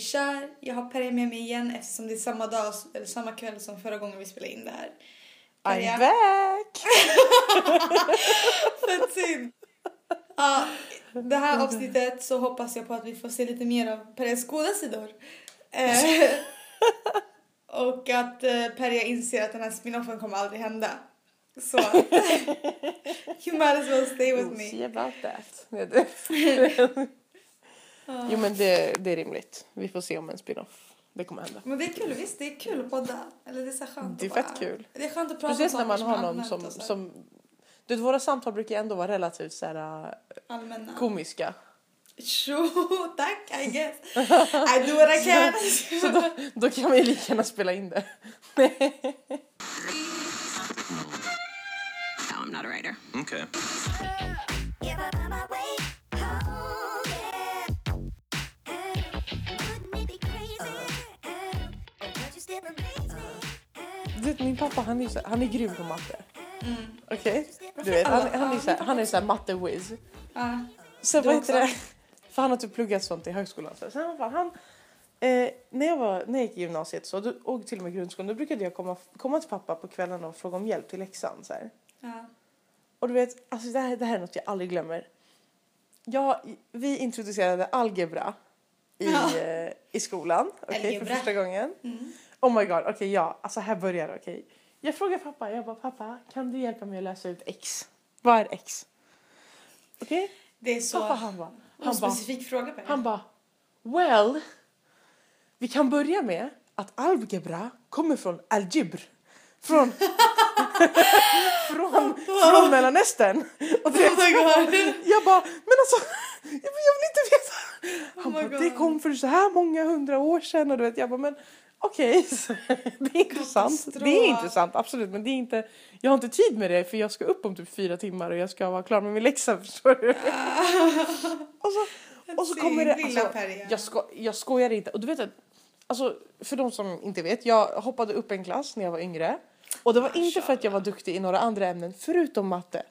kör. Jag har Perja med mig igen eftersom det är samma dag, eller samma kväll som förra gången vi spelade in det här. I'm back! Fett synd! Ja, det här avsnittet så hoppas jag på att vi får se lite mer av Perjas goda sidor. Eh, och att eh, Perja inser att den här spinoffen kommer aldrig hända. Så you might as well stay with We'll me. see about that. Jo men det, det är rimligt. Vi får se om en spin-off. Det kommer hända. Men det är kul, visst det är kul att podda. Eller det är så skönt Det är att bara- fett kul. Det är skönt att prata om när man har någon som, så som du vet, våra samtal brukar ändå vara relativt så här, äh, allmänna. komiska. Sure, tack I guess. I do what I can. Så då, då kan vi lika gärna spela in det. No, I'm not a writer. Okay. Du vet, min pappa han är, så, han är grym på matte. Mm. Okej? Du vet, han, han är så han är så matte-whiz. Så Du vad heter det? För han har typ pluggat sånt i högskolan. Så sen han, han eh, när, jag var, när jag gick i gymnasiet så, då, och till och med grundskolan då brukade jag komma, komma till pappa på kvällarna och fråga om hjälp till läxan. Så. Ja. Och du vet, alltså det, här, det här är något jag aldrig glömmer. Jag, vi introducerade algebra i, Ja. eh, i skolan för Algebra. första gången. Mm. Oh my god, okej ja, alltså här börjar det. okej. Jag frågar pappa, jag bara pappa kan du hjälpa mig att läsa ut x? Vad är x? Okej? Det är så Pappa han bara, han specifik fråga på han bara, well, vi kan börja med att algebra kommer från algebr. Från, från, från Mellanöstern. Och det, Oh my god. jag bara, men alltså, jag vill inte veta. Han Oh bara, God. det kom för så här många hundra år sedan. Och du vet, jag bara, men okej, så det är intressant. Det är intressant, absolut. Men det är inte, jag har inte tid med det för jag ska upp om typ fyra timmar och jag ska vara klar med min läxa, förstår du? och så, och så kommer det, alltså, jag, sko, jag skojar inte. Och du vet att, alltså, för de som inte vet, jag hoppade upp en klass när jag var yngre. Och det var inte för att jag var duktig i några andra ämnen förutom matte.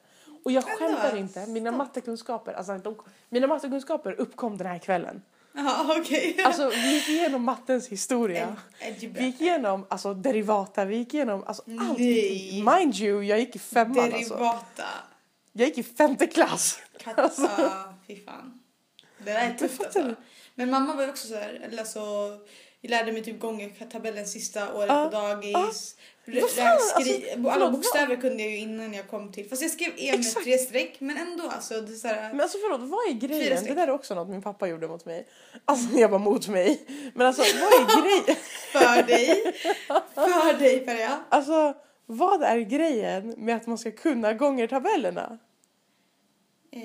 Och jag skämtar inte, mina mattekunskaper, alltså de, mina mattekunskaper uppkom den här kvällen. Ja, okej. Alltså vi gick igenom mattens historia. Vi gick igenom alltså, derivata, vi gick igenom alltså, allt. Nej. Mind you, jag gick i femman alltså. Derivata. Jag gick i femte klass. Kat- Ja, fy fan. Det där är tufft alltså. Men mamma var ju också så här, eller alltså, jag lärde mig typ gångertabellen sista året Ja. på dagis. Ja. Vad fan, rä- skri- alltså, alla bokstäver kunde jag ju innan jag kom till. Fast jag skrev E med Exakt. tre streck men ändå alltså. Det är så här, Men alltså förlåt, vad är grejen? Det där är också något min pappa gjorde mot mig. Alltså jag var mot mig. Men alltså vad är grejen? för dig. för dig Perja. Alltså vad är grejen med att man ska kunna gångertabellerna? Eh,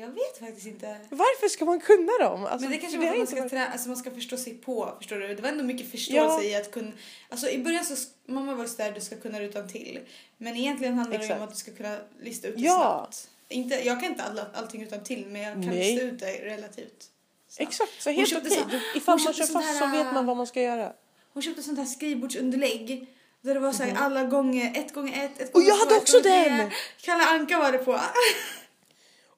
jag vet faktiskt inte. Varför ska man kunna dem? Alltså, Men det kanske att man ska, varit- trä- alltså man ska förstå sig på. Förstår du? Det var ändå mycket förståelse Ja. i att kunna... Alltså i början så... Mamma var där du ska kunna det utan till. Men egentligen handlar det ju om Exakt. att du ska kunna lista ut det Ja. snabbt. Inte, jag kan inte alla, allting utan till men jag kan Nej. lista ut det relativt snabbt. Exakt, så helt okej. Du- Ifall man kör fast så vet man vad man ska göra. Hon köpte sånt här skrivbordsunderlägg. Där det var så här alla gånger, ett gånger ett, ett Och gånger jag två, hade också den! Kalle Anka var det på.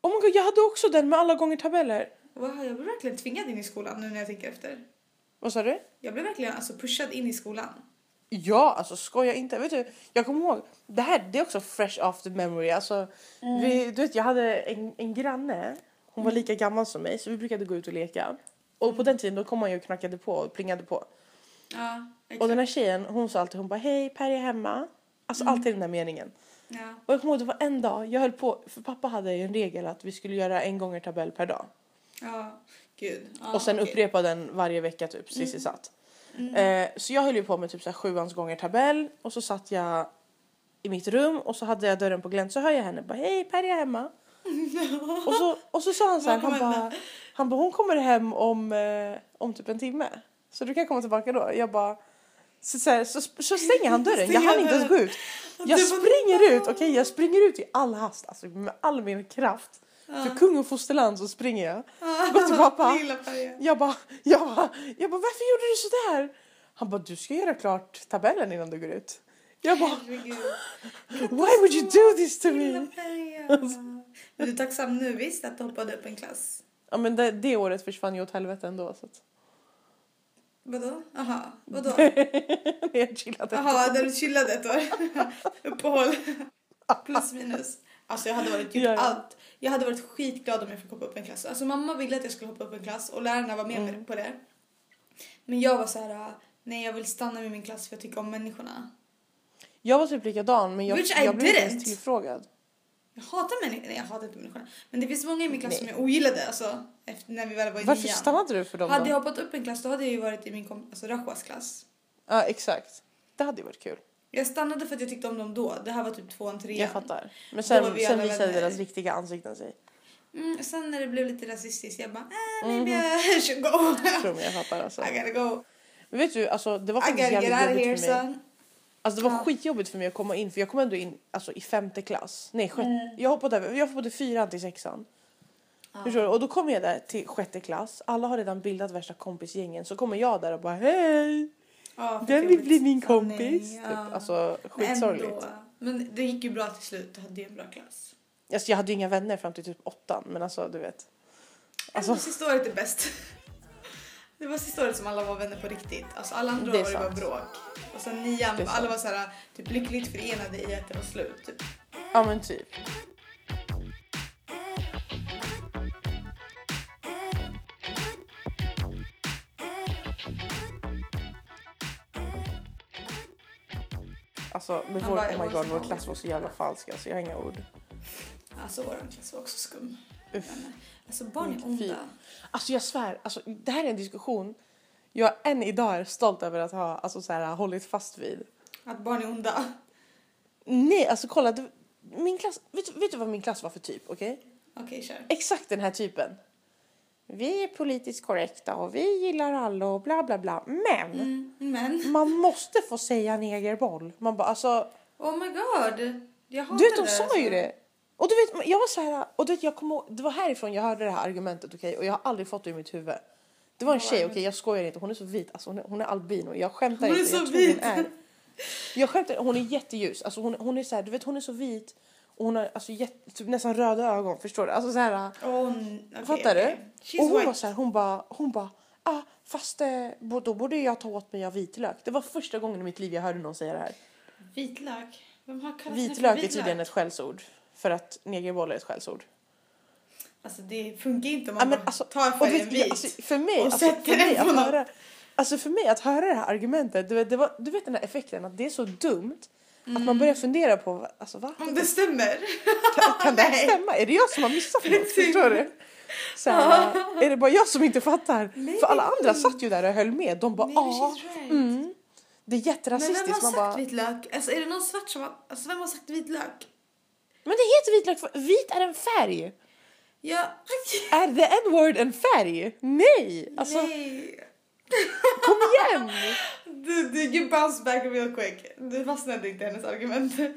Oh my god, jag hade också den med alla gånger tabeller. Wow, jag blev verkligen tvingad in i skolan nu när jag tänker efter. Vad sa du? Jag blev verkligen alltså, pushad in i skolan. Ja, alltså skoja inte. Vet du, jag kommer ihåg, det här det är också fresh off the memory. Alltså, vi, du vet, jag hade en, en granne, hon var lika gammal som mig så vi brukade gå ut och leka. Och på den tiden då kom man ju och knackade på och plingade på. Ja, exakt. Och den här tjejen hon sa alltid, hon bara hej Per är hemma. Alltså alltid den där meningen. Ja. Och jag kommer ihåg det var en dag, jag höll på, för pappa hade ju en regel att vi skulle göra en gånger tabell per dag. Ja, gud. Ja, och sen okej. upprepa den varje vecka typ tills det satt. Eh, så jag höll ju på med typ så här sjuans gånger tabell och så satt jag i mitt rum och så hade jag dörren på glänt så hör jag henne bara hej Per är hemma. och, så, och så sa han så här, han bara, han bara hon kommer hem om, eh, om typ en timme. Så du kan komma tillbaka då. Jag bara så, så, så, så stänger han dörren. Jag hann inte ens gå ut. Jag bara, springer ut, okej jag springer ut i all hast, alltså med all min kraft. För kung och fosterland så springer jag. Går till pappa. Jag bara, jag bara, jag bara, varför gjorde du sådär? Han bara, du ska göra klart tabellen innan du går ut. Jag bara, why would you do this to me? Men du är tacksam nu visst att du hoppade upp en klass? Ja men det, det året försvann ju åt helvete ändå. Så att. Vadå? Aha, vadå? När jag chillade. Jaha, där du chillade ett år. Uppehåll. Plus minus. Alltså jag hade varit gjort Ja, ja. allt. Jag hade varit skitglad om jag fick hoppa upp en klass. Alltså mamma ville att jag skulle hoppa upp en klass och lärarna var med Mm. mig på det. Men jag var så här, nej jag vill stanna med min klass för jag tycker om människorna. Jag var typ likadan men jag, Which I jag blev inte ens didn't. tillfrågad. Jag hatar människorna, nej jag hatar inte människorna. Men det finns många i min klass som jag ogillade alltså. Efter, när vi väl var i Varför nian. stannade du för dem Hade då? jag hoppat upp en klass då hade jag ju varit i min kom- alltså Rashwas klass. Ja exakt. Det hade ju varit kul. Jag stannade för att jag tyckte om dem då. Det här var typ tvåan, trean. Jag fattar. Men Då sen, var vi sen alla visade vänner. deras riktiga ansikten sig. Mm, sen när det blev lite rasistiskt jag bara, äh, maybe I should go. Tror mig jag fattar alltså. I gotta go. Men vet du, alltså det var faktiskt jävligt jobbigt för mig. son. Alltså det var Ja. skitjobbigt för mig att komma in för jag kom ändå in alltså, i femte klass. Nej, sjätte. Mm. Jag hoppade över. Jag hoppade fyran till sexan. Förstår du? Och då kommer jag där till sjätte klass. Alla har redan bildat värsta kompisgängen. Så kommer jag där och bara hej! Ja, Den vill bli min Sanning, kompis. ja. Typ. Alltså Men skitsorgligt. ändå. Men det gick ju bra till slut. Du hade en bra klass. Alltså, jag hade ju inga vänner fram till typ åttan. Men alltså du vet. Alltså, sista året är bäst. Det var sista året som alla var vänner på riktigt. Alltså alla andra år var det bara bråk. Och sen nian, alla var så här, typ lyckligt förenade i att det var slut. Typ. ja men typ. Alltså med Han vår, bara, oh my "It god, vår klass var så jävla falsk alltså. Jag har inga ord. Alltså vår klass var också skum. Uff. Alltså barn är Fy. onda. Alltså jag svär, alltså, det här är en diskussion jag än idag är stolt över att ha alltså, så här, hållit fast vid. Att barn är onda. Nej, alltså kolla. Det, min klass, vet, du- vet du vad min klass var för typ? Okej? Okej, kör. Exakt den här typen. Vi är politiskt korrekta och vi gillar alla och bla bla bla. Men Mm, men, man måste få säga negerboll. Man bara alltså, oh my god. Jag hatar du vet de sa alltså. ju det. Och du vet, jag var så här, och du vet, jag kom ihåg, det var härifrån jag hörde det här argumentet okej och jag har aldrig fått det i mitt huvud. Det var en tjej, okej jag skojar inte, hon är så vit, alltså hon är, hon är albino, jag skämtar Hon är inte, så jag tror vit. hon är. Jag skämtar hon är jätteljus, alltså hon, hon är så här, du vet hon är så vit och hon har alltså jätte, typ nästan röda ögon, förstår du? Alltså så här, Oh, fattar okej. du? She's Och hon white. var så här, hon bara, hon bara, ah fast eh, då borde jag ta åt mig av vitlök. Det var första gången i mitt liv jag hörde någon säga det här. Vitlök? Vem har kallat för Vitlök är vitlök? tydligen ett skällsord. För att negerboll är ett skällsord. Alltså det funkar inte om Ja, man men bara alltså, tar färgen vit. alltså, för mig, och alltså, sätter den på något. höra, alltså för mig att höra det här argumentet, du vet, det var, du vet den här effekten att det är så dumt att man börjar fundera på, alltså va? Om det stämmer. Kan, kan det Nej. stämma? Är det jag som har missat något? Förstår du? Så här, är det bara jag som inte fattar? Nej, För alla andra sjukt. satt ju där och höll med. De bara, ja, she's right. mm, det är Men vem jätterasistiskt. har Man sagt bara, vitlök? Alltså är det någon svart som har... Alltså vem har sagt vitlök? Men det heter vitlök, för vit är en färg. Ja. Är the n-word en färg? Nej! Alltså, Nej. kom igen! Du, du, you bounce back real quick. Du fastnade inte i hennes argument. Nej,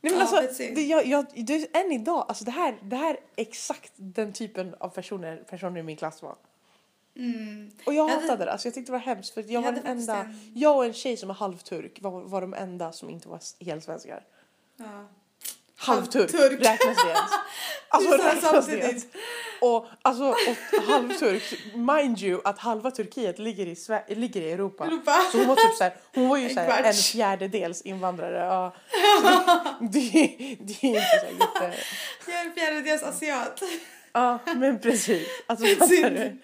men Ja, alltså, det, jag, jag, det, än idag, alltså det här, det här är exakt den typen av personer, personer i min klass var. Mm. Och jag Jag hade- hatade det, alltså jag tyckte det var hemskt för jag, Jag var hade den enda, en- jag och en tjej som är halvturk var, var de enda som inte var helsvenskar. Ja. Halvturk, Halvturk. räknas det ens? Alltså sa räknas det ens? Och, alltså, och halvturk, mind you att halva Turkiet ligger i, Sve- ligger i Europa. Europa. Så hon var typ såhär, hon var ju En såhär en kvarts. fjärdedels invandrare. Ja. Det, det är inte så jätte... Jag är en fjärdedels asiat. Ja men precis. Alltså fattar du?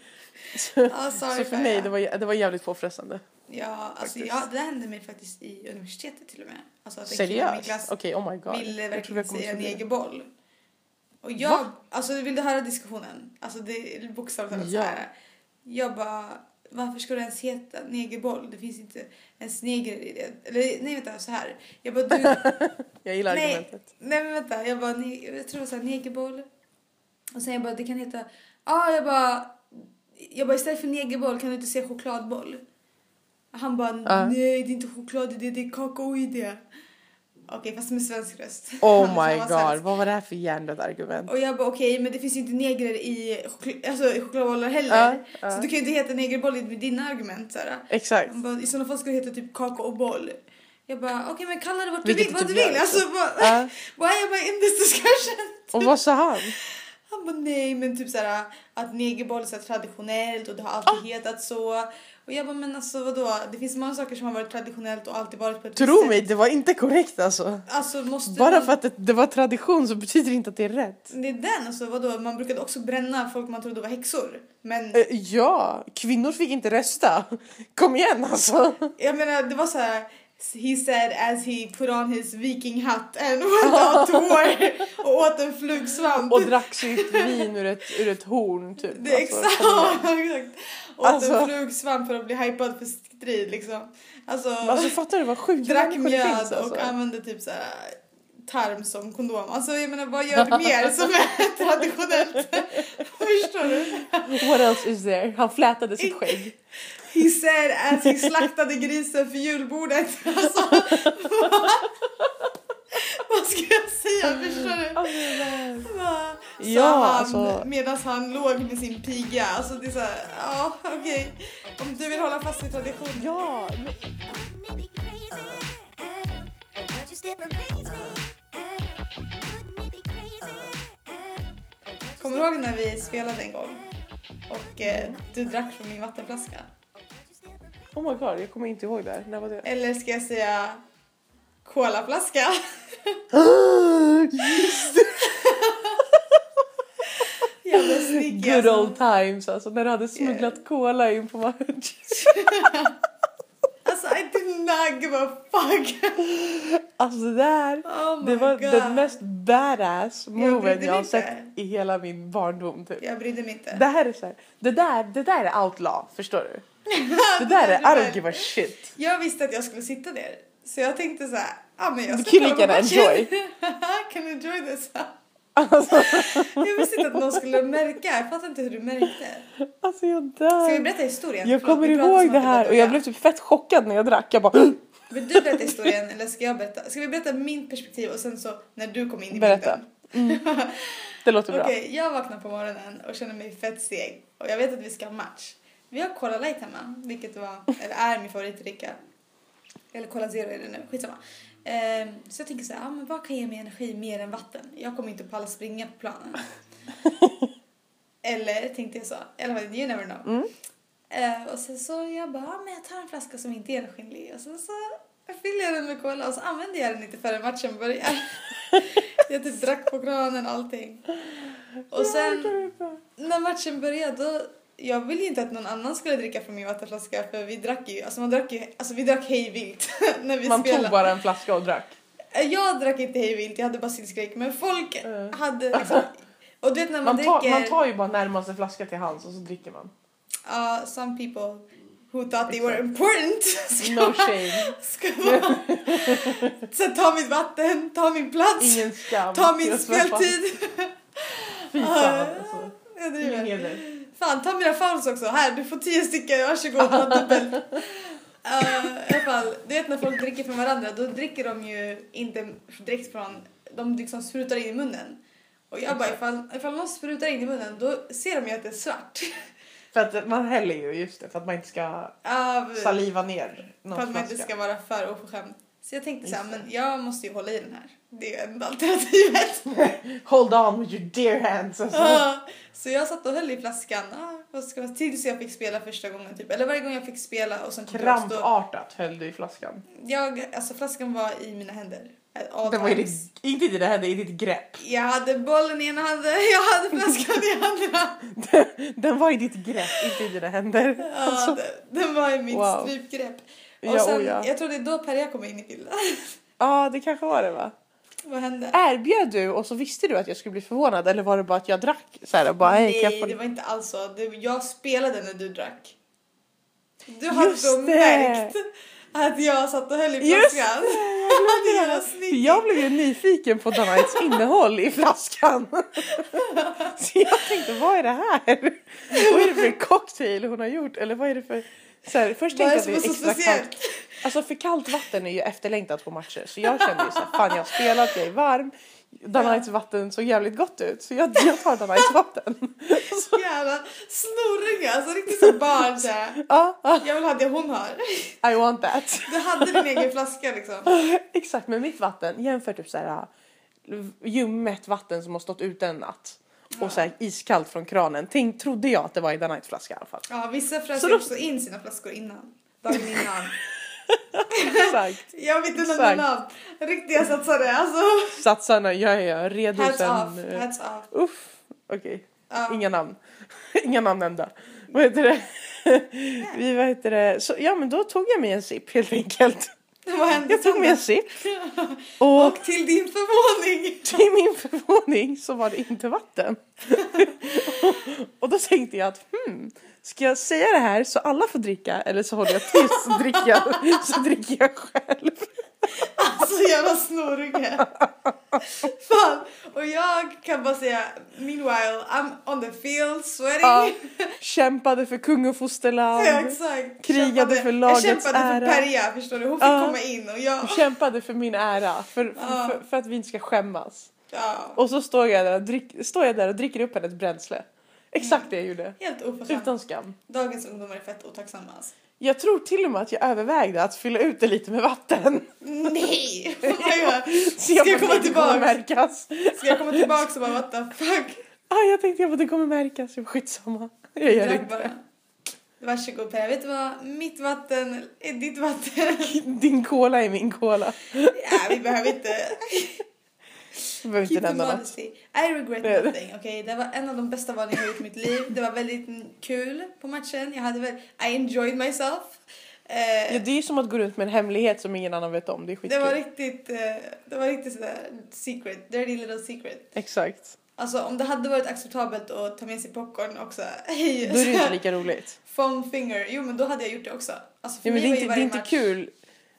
Så, Ja, sorry så för mig det var, det var jävligt påfrestande. Ja, alltså Faktiskt. ja, det hände mig faktiskt i universitetet till och med. Alltså att en Seriöst? Okej oh my god. ville Jag verkligen jag säga förbi det. negerboll. Och jag, Va? alltså vill du höra diskussionen? Alltså det bokstavligt talat Ja. så här. Jag bara, varför ska det ens heta negerboll? Det finns inte ens neger i det. Eller nej vänta, så här. Jag bara, du, Jag gillar nej, argumentet. nej men vänta, jag bara, ne, jag tror så här, negerboll. Och sen jag bara, det kan heta, ja ah, jag bara, jag bara istället för negerboll kan du inte säga chokladboll? Han bara, Ja. nej det är inte choklad i det, det är kakao i det. Okej fast med svensk röst. Oh my god, svensk. vad var det här för hjärndött argument? Och jag bara okej men det finns ju inte negrer i, chokl- alltså, i chokladbollar heller. Ja, ja. Så du kan ju inte heta negerboll med dina argument såhär. Exakt. Han bara, i sådana fall ska det heta typ kakaoboll. Jag bara okej men kalla det vad du vill, vad typ du jag vill. Alltså bara, Ja. why am I in this discussion? Och vad sa han? Han bara nej men typ såhär att negerboll är så traditionellt och det har alltid hetat så. Och jag bara men alltså vadå det finns många saker som har varit traditionellt och alltid varit på ett Tro mig, det var inte korrekt alltså. Alltså måste Bara man- för att det, det var tradition så betyder det inte att det är rätt. Det är den alltså vadå man brukade också bränna folk man trodde var häxor. Men Eh, ja, kvinnor fick inte rösta. Kom igen alltså. jag menar det var så här. He said as he put on his viking hat and went out to war och åt en flugsvamp. Och drack sitt vin ur ett, ur ett horn typ. Det Alltså, exakt. exakt. Åt Alltså- en flugsvamp för att bli hypad för strid liksom. Alltså, Alltså fattar du vad sjukt drack mjöd finns alltså. och använde typ så här tarm som kondom. Alltså jag menar vad gör du mer som är traditionellt? Förstår du? What else is there? Han flätade sitt skägg. He said as he slaktade grisen för julbordet. Alltså, vad, vad ska jag säga? Förstår du? Alltså, sa Ja, han alltså- medan han låg med sin piga. Alltså det är såhär, ja okej. Om du vill hålla fast vid traditionen. Ja? Kommer du ihåg när vi spelade en gång? Och eh, du drack från min vattenflaska? Oh my god, jag kommer inte ihåg det här. När var det? Eller ska jag säga colaflaska? Jävla sneaky Good alltså. old times alltså, när du hade smugglat cola in på matchen. Alltså I did not give a fuck. Alltså det där, Oh det var God. den mest badass moven jag mig har sett i hela min barndom typ. Jag brydde mig inte. Det här är så här, det där, det där är outlaw, förstår du? Det där är, I don't give a shit. Jag visste att jag skulle sitta ner. Så jag tänkte så här, ja men jag Du ska kan kolla lika gärna enjoy. Can enjoy this. Alltså, Jag visste inte att någon skulle märka. Jag fattar inte hur du märkte. alltså jag Ska vi dör. berätta historien? Jag kommer ihåg det här och jag blev typ fett chockad när jag drack. Jag bara Vill du berätta historien eller ska jag berätta? Ska vi berätta min perspektiv och sen så när du kom in i berätta. bilden? Det låter bra. Okej, jag vaknar på morgonen och känner mig fett seg. Och jag vet att vi ska ha match. Vi har Cola Light hemma, vilket var, eller är min favoritdricka. Eller Cola Zero är det nu, skitsamma. Ehm, så jag tänker så här, ah, men vad kan ge mig energi mer än vatten? Jag kommer inte palla springa på planen. eller tänkte jag så, eller vad, you never know. Mm. Eh, och sen så jag bara, ah, men jag tar en flaska som inte är genomskinlig. Och sen så fyller jag den med cola och så använder jag den inte förrän matchen börjar. jag typ drack på kranen allting. Och sen när matchen började då jag ville ju inte att någon annan skulle dricka från min vattenflaska för vi drack ju, alltså man drack ju, alltså vi drack hej vilt när vi Man spelade. tog bara en flaska och drack. Eh, Jag drack inte hej vilt, jag hade basilskräck men folk Eh. hade liksom, och du vet när man, Man tar, dricker, man tar ju bara närmaste flaska till hands och så dricker man. ja, some people who thought they were important ska No shame. ska vara, så ta mitt vatten, ta min plats, Ingen skam. ta min speltid. Fy fan alltså. Jag Ingen heder. Fan, ta mina fouls också. Här, du får tio stycken. Varsågod, dubbelt. Uh, I alla fall, du vet när folk dricker från varandra, då dricker de ju inte direkt från... De liksom sprutar in i munnen. Och jag bara, ifall, ifall någon sprutar in i munnen, då ser de ju att det är svart. För att man häller ju, just det, för att man inte ska Av, saliva ner för någon att man inte ska vara för oförskämd. Så jag tänkte så här, men jag måste ju hålla i den här. Det är ju enda alternativet. Hold on with your dear hands. Alltså. Ja, så jag satt och höll i flaskan ah, vad ska man, tills jag fick spela första gången. Typ. Eller varje gång jag fick spela och sen då, Krampartat höll du i flaskan. jag, alltså flaskan var i mina händer. Den var i ditt, inte i dina händer, i ditt grepp. Jag hade bollen i ena handen, jag hade flaskan i andra. Den var i ditt grepp, inte i dina händer. Ja, Alltså, den, den var i mitt Wow. strypgrepp. Och Ja, sen, oh ja. Jag tror det är då Perja kom in i bilden. Ja, det kanske var det va? Vad hände? Erbjöd du och så visste du att jag skulle bli förvånad eller var det bara att jag drack så här bara Nej, få... det var inte alls så. Jag spelade när du drack. Du hade Just då det. märkt att jag satt och höll i Just flaskan. det, Det jag. Jag blev ju nyfiken på Danites innehåll i flaskan. Så jag tänkte, vad är det här? Vad är det för cocktail hon har gjort? Eller vad är det för... Så här, först tänkte jag att det så är extra kallt. Alltså för kallt vatten är ju efterlängtat på matcher. Så jag kände ju så här, fan jag har spelat, jag är varm. Danites vatten såg jävligt gott ut. Så jag, jag tar Danites vatten. Så, Jävla snorunga, alltså riktigt som barn så ja, ja, Jag vill ha det hon har. I want that. Du hade din egen flaska liksom. Exakt, med mitt vatten jämför typ så här ljummet vatten som har stått ute en natt. Och så här iskallt från kranen. Tänk, trodde jag att det var i Night flaska i alla fall. Ja, vissa fräser då- också in sina flaskor innan. Dagen innan. Exakt. Jag vet inte någon namn. Riktiga satsare. Alltså. Satsarna, jag är redo Hats sen. off. eh, Hats off. Uff, okej. Ja. Inga namn. Inga namn nämnda. Vad heter det? Vi, vad heter det? Så, ja men då tog jag mig en sipp helt enkelt. Vad hände Jag tog då? en sipp och Och till din förvåning. till min förvåning så var det inte vatten. och då tänkte jag att hmm, ska jag säga det här så alla får dricka eller så håller jag tyst så dricker jag, så dricker jag själv. Alltså jävla snorunge. Fan. Och jag kan bara säga meanwhile I'm on the field sweating. Ja, kämpade för kung och fosterland. Ja, exakt. Krigade Kämpade- för lagets Jag kämpade ära. för Perja förstår du. Hon fick Ja. komma in och jag. Kämpade för min ära, för, Ja. för, för att vi inte ska skämmas. Ja. Och så står jag där och, drick, står jag där och dricker upp hennes bränsle. Exakt det jag gjorde. Helt oförskämt. Utan skam. Dagens ungdomar är fett otacksamma alltså. Jag tror till och med att jag övervägde att fylla ut det lite med vatten. Nej! Ska jag det komma märkas. Ska jag komma tillbaks och bara what the fuck? Ah, jag tänkte att det kommer märkas. Skitsamma. Jag gör Drack inte bara. det. Varsågod Perja, vet du vad? Mitt vatten är ditt vatten. Din cola är min cola. ja, vi behöver inte. Behöver Keep inte the nämna något. modesty. I regret nothing. okej? Det var en av de bästa valen jag gjort i mitt liv. Det var väldigt kul på matchen. Jag hade väl, I enjoyed myself. Eh, Ja, det är ju som att gå runt med en hemlighet som ingen annan vet om. Det är det var riktigt, eh, det var riktigt sådär secret, dirty little secret. Exakt. Alltså om det hade varit acceptabelt att ta med sig popcorn också. Hej, Då är det inte lika roligt. Foam finger. Jo men då hade jag gjort det också. Alltså för Ja, men det är inte, det är inte match- kul.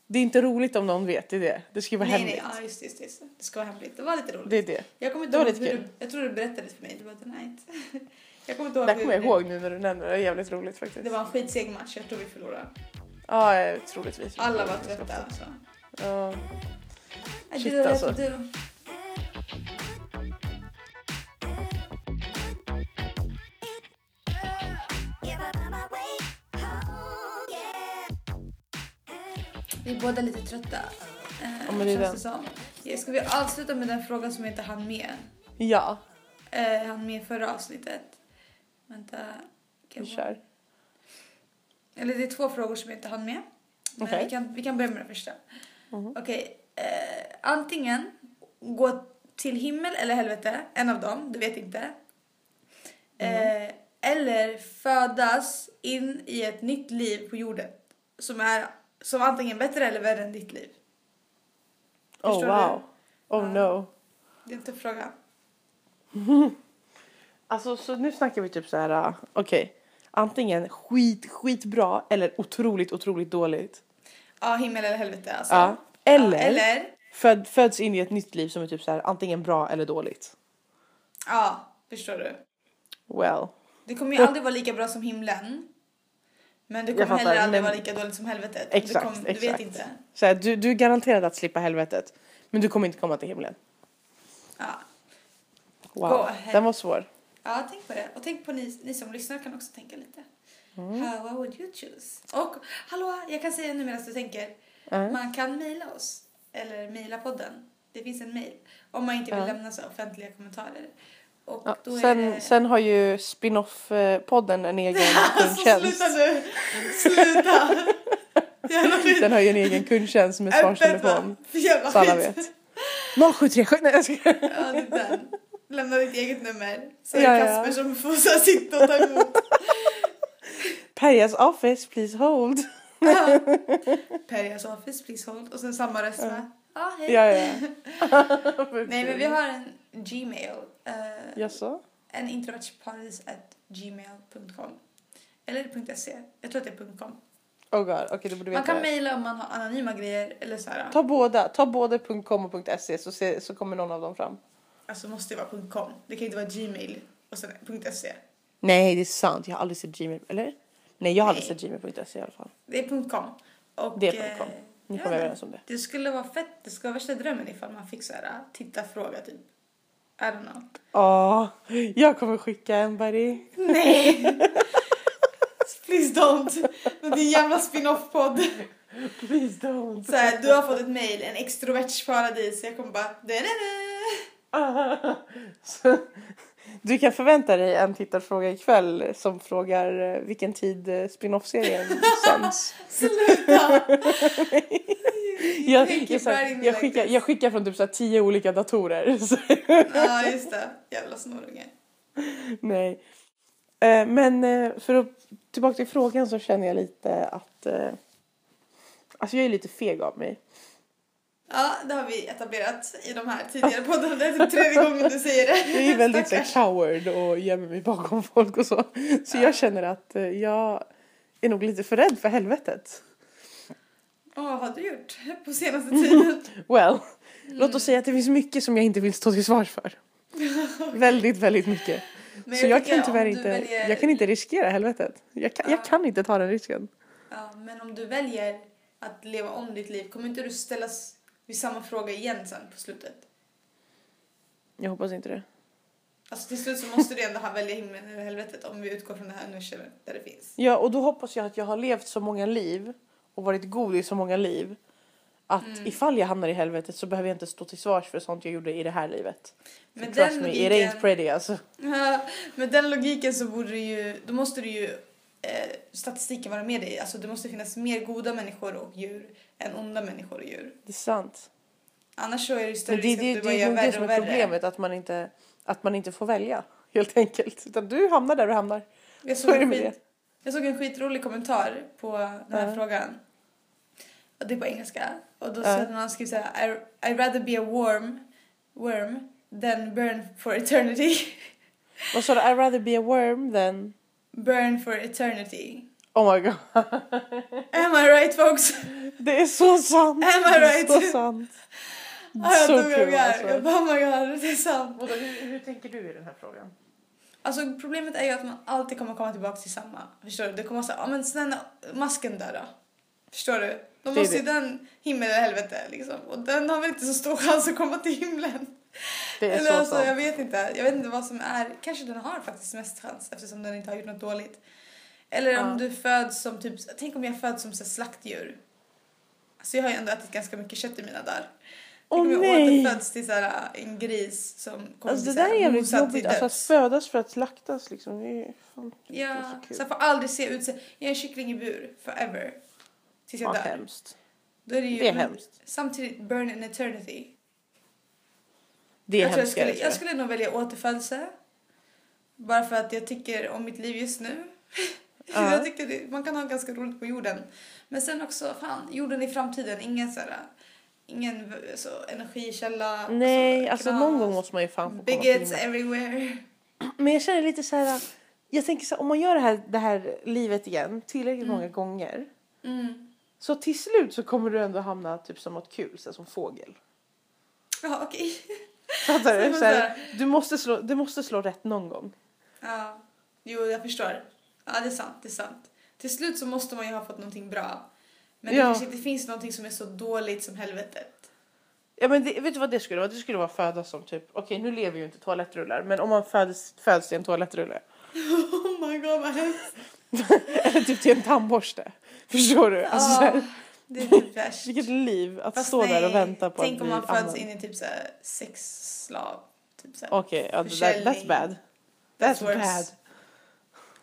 Det är inte roligt om någon vet det. är det. Det ska vara Nej hemligt. nej, ja just just det, just det. Ska vara hemligt. Det var lite roligt. Det är det. Jag kommer det inte var ihåg lite kul. du, jag tror du berättade för mig. Du bara tonight. jag kommer inte ihåg Det kommer jag ihåg nu när du nämner det. Det är jävligt roligt faktiskt. Det var en skitseg match. Jag tror vi förlorade. Ja, troligtvis. Alla var trötta alltså. Ja. Shit, alltså. Vi är båda lite trötta. Eh, Ja, men det är känns som. Ja, Ska vi avsluta med den frågan som jag inte hann med? Ja, Eh, hann med förra avsnittet. Vänta. Kan vi jag- kör. Eller det är två frågor som jag inte hann med. Men Okej. vi, kan, vi kan börja med den första. Mhm. Okej. Eh, antingen gå till himmel eller helvete. En av dem, du vet inte. Mm. Eh, eller födas in i ett nytt liv på jorden. Som är som antingen bättre eller värre än ditt liv. Oh Förstår wow. Oh Ja. no. Det är en tuff fråga. Alltså så nu snackar vi typ så här. uh, okej. Antingen skit, skitbra eller otroligt, otroligt dåligt. Ja, himmel eller helvete alltså. Ja. Eller, Ja, eller Föd, föds in i ett nytt liv som är typ så här antingen bra eller dåligt. ja, förstår du. Well. Det kommer ju aldrig vara lika bra som himlen. Men det Jag kommer fattar, heller aldrig men- vara lika dåligt som helvetet. Exakt, du, kom, du exakt. vet inte. Så här, du, du är garanterad att slippa helvetet. Men du kommer inte komma till himlen. Ja. Wow. Den var svår. ja, tänk på det. Och tänk på ni, ni som lyssnar kan också tänka lite. Mm. How, would you choose? Och hallå, jag kan säga nu medan du tänker. Ja. Man kan mejla oss. Eller mejla podden. Det finns en mejl. Om man inte vill Ja. lämna så offentliga kommentarer. Och Ja, då är sen, det... sen har ju spin-off-podden en egen Alltså kundtjänst. sluta nu! Sluta! Den har ju en egen kundtjänst med svarstelefon. Så alla vet. 0737, nej jag skojar. Ja, det är den. Lämna ditt eget nummer. Så är Ja, det ja. Kasper som får så sitta och ta emot. Perjas office, please hold. Perjas office, please hold. Och sen samma röst med. Ja, hej. Ja, ja. Nej, men vi har en Gmail. Uh, Jaså? en introvertpartys at gmail.com. Eller .se. Jag tror att det är .com. Oh god, okej då borde Man kan det. mejla om man har anonyma grejer eller så här. Ta båda, ta både .com och .se så, se, så kommer någon av dem fram. Alltså måste det vara .com. Det kan inte vara Gmail och sen .se. Nej det är sant, jag har aldrig sett Gmail, eller? Nej jag har aldrig Nej. sett gmail.se i alla fall. Det är .com. Och, Det är .com. eh, Ni ja, kommer överens om det. Det skulle vara fett. Det skulle vara värsta drömmen ifall man fick så här titta fråga typ. I don't know. Åh, jag kommer skicka en buddy. Nej! Please don't. Men din jävla spin-off-podd. Please don't. Så här, du har fått ett mail, en extroverts paradis. Jag kommer bara... Så, Du kan förvänta dig en tittarfråga ikväll som frågar eh, vilken tid eh, spin-off-serien sänds. Sluta! Jag, jag, jag, like skickar, jag skickar från typ så tio olika datorer. Ja, just det. Jävla snorunge. nej. Eh, Men för att tillbaka till frågan så känner jag lite att Alltså jag är lite feg av mig. Ja, det har vi etablerat i de här tidigare poddarna. Det är typ tredje gången du säger det. Jag är väldigt Stackars. coward och gömmer mig bakom folk och så. Så jag känner att eh, jag är nog lite för rädd för helvetet. Åh, vad har du gjort på senaste tiden? Well, låt oss säga att det finns mycket som jag inte vill stå till svars för. väldigt, väldigt mycket. Men så jag tycker kan tyvärr inte, väljer- jag kan inte riskera helvetet. Jag kan, jag Ja. kan inte ta den risken. Ja, men om du väljer att leva om ditt liv, kommer inte du ställas vid samma fråga igen sen på slutet? Jag hoppas inte det. Alltså till slut så måste du ändå ha välja himlen eller helvetet om vi utgår från det här universumet där det finns. Ja, och då hoppas jag att jag har levt så många liv och varit god i så många liv att Mm. ifall jag hamnar i helvetet så behöver jag inte stå till svars för sånt jag gjorde i det här livet. Men trust den me, it logiken- ain't pretty alltså. Ja, med den logiken så borde du ju, då måste du ju eh, statistiken vara med dig. Alltså det måste finnas mer goda människor och djur än onda människor och djur. Det är sant. Annars så är det större Men det, risk det, att det, du bara det är gör det värre som och är värre. problemet, att man, inte, att man inte får välja helt enkelt. Utan du hamnar där du hamnar. Jag Så såg, är det en med skit, jag såg en skitrolig kommentar på den här Ja. frågan. Och det är på engelska. Och då Ja. hade någon skrivit så här, I, I'd rather be a worm, worm than burn for eternity. Vad sa du? I'd rather be a worm than... burn for eternity. Oh my god. Am I right folks? Det är så sant. Am I Det är right? så sant. Ah, jag Så dog kul, alltså. Jag bara, oh my god, det är sant. hur, hur tänker du i den här frågan? Alltså problemet är ju att man alltid kommer komma tillbaka till samma. Förstår du? Det kommer här, ja men snälla masken där då. Förstår du? Är måste ju den himmel eller helvete liksom. Och den har väl inte så stor chans att komma till himlen. Det är Eller så alltså, jag vet inte. Jag vet inte vad som är. Kanske den har faktiskt mest chans eftersom den inte har gjort något dåligt. Eller om Ja. du föds som typ, tänk om jag föds som så slaktdjur. Alltså jag har ju ändå ätit ganska mycket kött i mina dagar. Åh Tänk om jag nej! återföds till så här, en gris som kommer Alltså det där är jävligt jobbigt. Alltså att födas för att slaktas liksom. Det är fan Ja, så jag får aldrig se ut. Jag är en kyckling i bur, forever. Tills jag Fan dör. hemskt. Då är det, ju, Det är men hemskt. Samtidigt, burn in eternity. Det är jag, tror jag, hemskare skulle, jag jag. skulle nog välja återfödelse. Bara för att jag tycker om mitt liv just nu. Ja. jag tycker det, man kan ha ganska roligt på jorden. Men sen också, fan, jorden i framtiden. Ingen så här, ingen så, energikälla. Nej, så, alltså knas, någon gång måste man ju fan få Bigots everywhere. Men jag känner lite så här. Jag tänker så här, om man gör det här, det här livet igen tillräckligt många gånger. Mm. Så till slut så kommer du ändå hamna typ som något kul, så här, som fågel. Ja, okej. Fattar du? Så här, du, måste slå, du måste slå rätt någon gång. Ja, jo jag förstår. Ja, det är sant, det är sant. Till slut så måste man ju ha fått någonting bra. Men det Ja. kanske inte finns någonting som är så dåligt som helvetet. Ja men det, vet du vad det skulle vara? Det skulle vara födas som typ, okej nu lever ju inte toalettrullar men om man föds, föds till en toalettrulle. Oh my god vad hemskt. Eller typ till en tandborste. Förstår du? Alltså, här, det är typ värst. vilket liv att Fast stå där nej, och vänta på Tänk att om man föds in i typ såhär sexslav. Typ såhär. Okej, ja, that, that's bad. That's That's bad.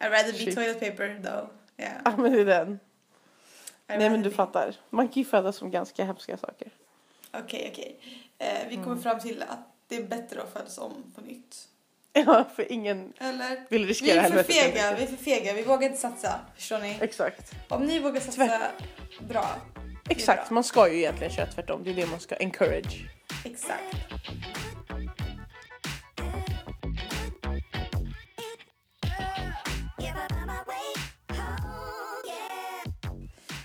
I'd rather be Shit. toilet paper though. Yeah. Ja men det är den. I'd Nej men du be- fattar. Man kan ju födas som ganska hemska saker. Okej, okej. Eh, vi kommer Mm. fram till att det är bättre att födas om på nytt. Ja för ingen Eller? vill Vi riskera är för fega, vi är för fega. Vi vågar inte satsa. Förstår ni? Exakt. Om ni vågar satsa Tvärt. bra. Exakt, man ska ju egentligen köra tvärtom. Det är det man ska encourage. Exakt.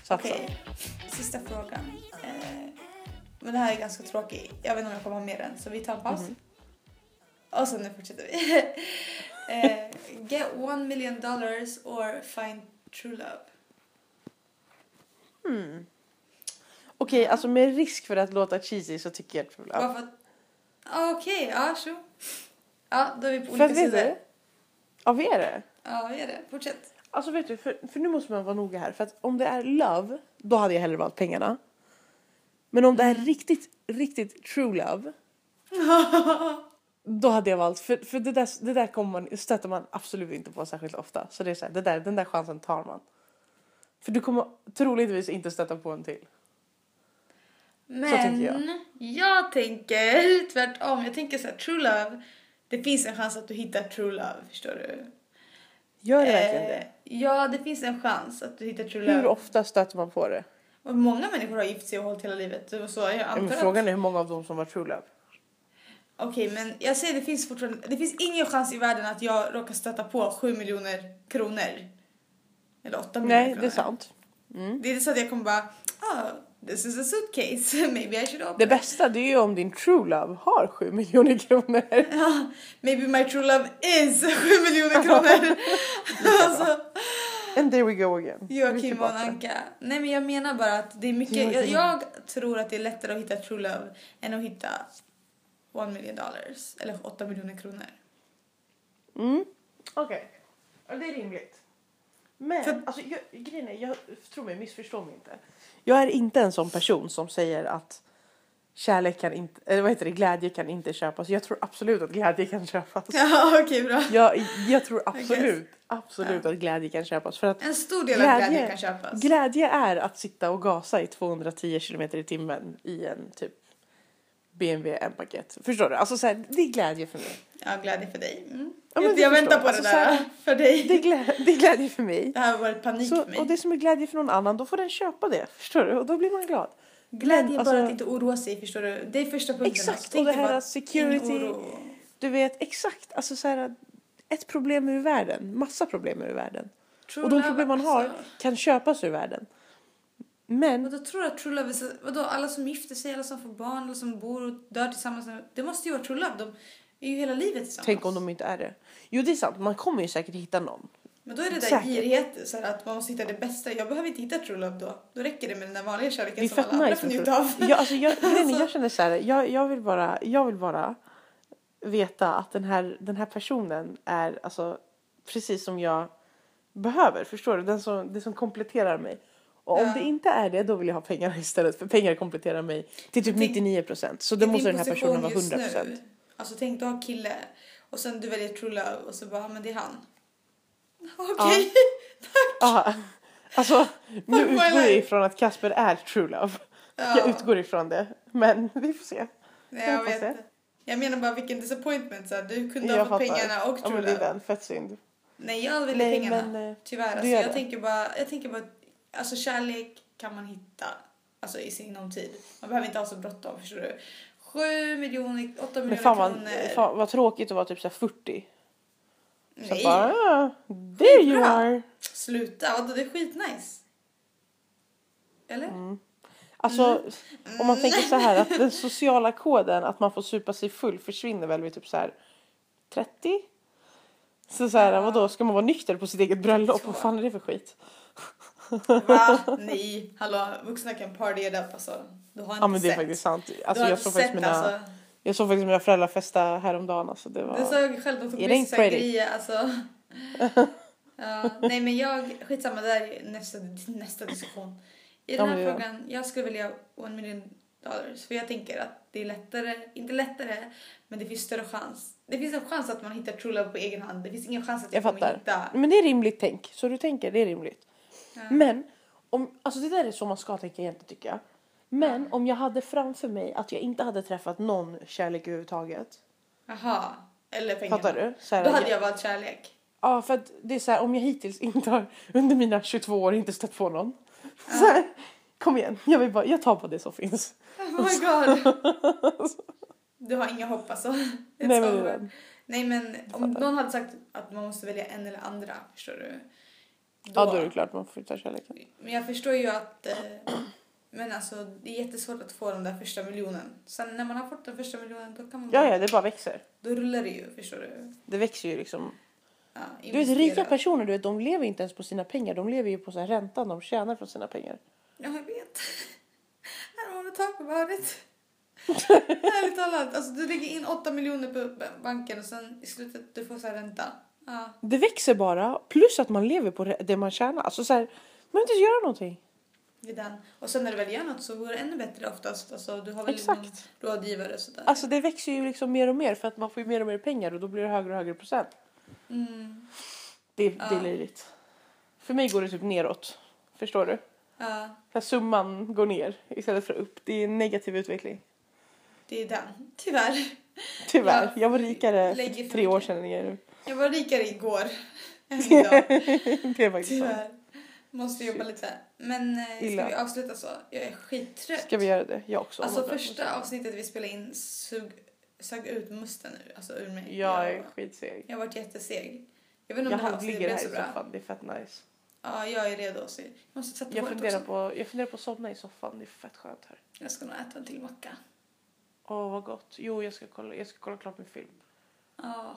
Satsa. Okej, sista frågan. Eh, men det här är ganska tråkigt. Jag vet inte om jag kommer ha mer än, så vi tar en paus. Mhm. Och sen nu fortsätter vi. eh, get one million dollars or find true love. Hmm. Okej, alltså med risk för att låta cheesy så tycker jag True Love. Bara för att... Ah, Okej, ja, sure. Ja, då är vi på olika att sidor. Ja, vi är det. Ja, vi är det. Fortsätt. Alltså vet du, för, för nu måste man vara noga här. För att om det är love, då hade jag hellre valt pengarna. Men om det är riktigt, riktigt true love. Då hade jag valt, för, för det, där, det där kommer man, stöter man absolut inte på särskilt ofta. Så det är så här, det där, den där chansen tar man. För du kommer troligtvis inte stöta på en till. Men tänker jag. jag tänker tvärtom. Jag tänker så här, true love. Det finns en chans att du hittar true love, förstår du? Gör det verkligen Eh, det? ja, det finns en chans att du hittar true Hur love. ofta stöter man på det? Och många människor har gift sig och hållit hela livet. Det var så jag Ja, antar men frågan är hur många av dem som var true love. Okej, men jag säger det finns fortfarande... Det finns ingen chans i världen att jag råkar stöta på 7 miljoner kronor. Eller 8 miljoner Nej, kronor. det är sant. Det är så att jag kommer bara... Ah, this is a suitcase. Maybe I should open Det it." bästa det är ju om din true love har 7 miljoner kronor. Ja, maybe my true love is 7 miljoner kronor. alltså, And there we go again. Joakim von tillbaka. Anka. Nej men jag menar bara att det är mycket... Jag, jag tror att det är lättare att hitta true love än att hitta 1 million dollars. Eller 8 miljoner kronor. Mm. Okej. Ja, det är rimligt. Men För- alltså, jag, grejen är, jag tror mig, missförstå mig inte. Jag är inte en sån person som säger att kärlek kan inte, eller vad heter det, glädje kan inte köpas. Jag tror absolut att glädje kan köpas. Ja, okej bra. Jag, jag tror absolut, absolut att glädje kan köpas. För att En stor del av glädje kan köpas. glädje är att sitta och gasa i 210 kilometer i timmen i en typ BMW M-paket. Förstår du? Alltså så här, det är glädje för mig. Ja, glädje för dig. Mm. Ja, men jag jag väntar på Alltså, det där. här- för dig. Det är, glä, det är glädje för mig. Det här har varit panik Så, för mig. och det som är glädje för någon annan, då får den köpa det. Förstår du? Och då blir man glad. Glädje är alltså- bara att inte oroa sig, förstår du? Det är första punkten. Exakt, Alltså, och det här bara, security-. Du vet exakt, alltså så här, ett problem ur världen, massa problem ur världen. True och de problem man har alltså. kan köpas ur världen. Men Vadå tror du att true love är vadå alla som gifter sig, alla som får barn, alla som bor och dör tillsammans. Det måste ju vara true love. De är ju hela livet tillsammans. tänk om de inte är det. Jo det är sant, man kommer ju säkert hitta någon. Men då är det där girighet, så att man måste hitta det bästa. Jag behöver inte hitta true love då. Då räcker det med den där vanliga Det kärleken som alla andra nice. får njuta av. tror jag. Ja, alltså, jag, är, jag känner så här, jag, jag, vill bara, jag vill bara veta att den här, den här personen är alltså, precis som jag behöver. Förstår du? Den som, det som kompletterar mig. Och om Ja. det inte är det, då vill jag ha pengar istället. För pengar kompletterar mig till typ Tänk- 99 procent. Så I det din måste den här personen vara position 100 just procent. nu, Alltså tänk du har kille och sen du väljer true love och så bara, "Ah, men det är han. Okej. Aha. Alltså, nu utgår jag ifrån att Kasper är true love. Ja. Jag utgår ifrån det. Men vi får se. Nej, Jag jag vet. det. Jag menar bara vilken disappointment. Så här. Du kunde Jag ha fått pengarna och Ja, true men det är den. Fett synd. Nej, jag väljer Nej, pengarna. men, eh, Tyvärr. Alltså, jag, det. tänker bara, jag tänker bara, alltså kärlek kan man hitta alltså, i sinom tid. Man behöver inte ha så bråttom, förstår du. 7 miljoner, 8 Men miljoner fan vad, kronor. fan vad tråkigt att vara typ så här 40. Så Nej, bara, ah, there you are. sluta. Vadå, det är skitnice. Eller? Mm. Alltså om man tänker så här att den sociala koden att man får supa sig full försvinner väl vid typ så här 30? Så så här, Ja. vadå, ska man vara nykter på sitt eget bröllop? Vad fan är det för skit? Va? Nej, hallå, vuxna kan party it up alltså. Du har inte Ja men det är sett. faktiskt sant. Alltså jag såg sett faktiskt mina, alltså. jag såg faktiskt mina föräldrar festa häromdagen alltså det var... Du såg själv de tog med sig grejer alltså. ja, nej men jag, skitsamma det där är nästa, nästa diskussion. I den här ja. frågan, jag skulle vilja one million dollars. För jag tänker att det är lättare, inte lättare, men det finns större chans. Det finns en chans att man hittar true love på egen hand. Det finns ingen chans att jag, Jag kommer fattar. hitta. Men det är rimligt tänk. Så du tänker, det är rimligt. Ja. Men, om, alltså det där är så man ska tänka egentligen tycker jag. Men om jag hade framför mig att jag inte hade träffat någon kärlek överhuvudtaget. Jaha, eller pengarna. Fattar du? Så här, Då hade jag valt kärlek. Ja, för att det är så här, om jag hittills inte har under mina 22 år inte stött på någon. Så här, kom igen, jag, vill bara, jag tar på det som finns. Oh my god. Du har inga hopp alltså. It's Nej, men over. Nej men om någon hade sagt att man måste välja en eller andra, förstår du? Ja, då är det klart man får ta kärleken. Men jag förstår ju att eh, men alltså, det är jättesvårt att få den där första miljonen. Sen när man har fått den första miljonen då kan man Ja, ja, det bara växer. Då rullar det ju, förstår du? Det växer ju liksom. Ja, Du vet, rika personer, du vet, de lever inte ens på sina pengar. De lever ju på så här räntan de tjänar från sina pengar. Ja, jag vet. I don't wanna talk about it. Ärligt talat, alltså du lägger in 8 miljoner på banken och sen i slutet du får så här ränta. Ja. Det växer bara, plus att man lever på det man tjänar. Alltså så här, man behöver inte göra någonting. den. Och sen när du väl gör något så går det ännu bättre oftast. Alltså, du har väl Exakt. någon rådgivare och sådär. Alltså det växer ju liksom mer och mer för att man får ju mer och mer pengar och då blir det högre och högre procent. Mm. Det, det är Ja. löjligt. För mig går det typ neråt. Förstår du? Ja, här, summan går ner istället för upp. Det är en negativ utveckling. det är den. Tyvärr. Tyvärr. Ja, jag var rikare för för tre år sedan än jag är nu. Jag var rikare igår än idag. det är faktiskt sant. Tyvärr. Måste jobba lite. Men eh, Illa. ska vi avsluta så? Jag är skittrött. Ska vi göra det? Jag också. Alltså jag första avsnittet vi spelade in sug, sög ut musten ur, alltså ur mig. Jag är jag, skitseg. jag har varit jätteseg. Jag vet inte Jag om det här avsnittet blev här så i bra. soffan. Det är fett nice. Ja, jag är redo. Så jag måste sätta Jag funderar, också. på, jag funderar på att somna i soffan. Det är fett skönt här. Jag ska nog äta en till macka. Åh, vad gott. Jo, jag ska kolla, jag ska kolla klart min film. Ja.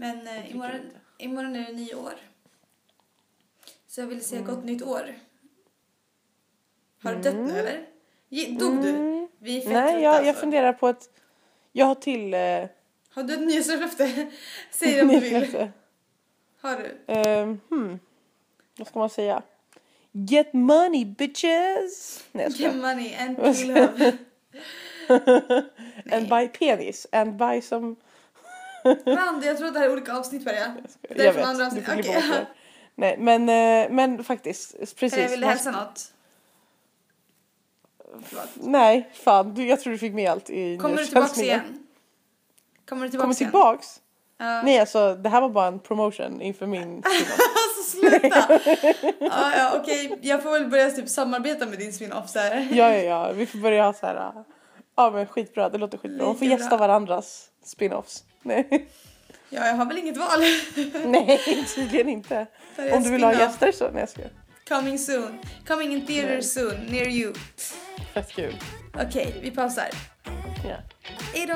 Men eh, imorgon, imorgon är det nio år. Så jag vill säga Mm. gott nytt år. Har du dött nu eller? Ge- Dog du? Mm. Vi är fett Nej, trötta, jag, jag alltså. funderar på att jag har till... Eh, Har du ett nyårslöfte? Säg det om du vill. nyårslöfte. Har du? Ehm, hmm. Vad ska man säga? Get money bitches! Nej jag Get skojar. money and true love. And buy penis. And buy some... Fan, jag tror att det här är olika avsnitt för det. Det är från andra du avsnitt. det. Nej men, eh, men faktiskt. Precis. Jag ville man- hälsa något. Nej, fan. Du, jag tror du fick med allt i Kommer du tillbaks nyårshälsningen. igen? Kommer du tillbaks Kommer igen? tillbaks? Ja. Nej alltså det här var bara en promotion inför min. Alltså sluta! ja, ja, okej. Jag får väl börja typ samarbeta med din spin-off så här. Ja, ja, ja. Vi får börja ha så här. Ja, men skitbra. Det låter skitbra. De får gästa varandras spin-offs. Nej, Ja, jag har väl inget val. nej tydligen inte. Om du vill ha gäster så. Nej, jag skojar. Coming soon. Coming in theater Nej. soon. Near you. Fett kul. Okej, vi pausar. Ja. Hej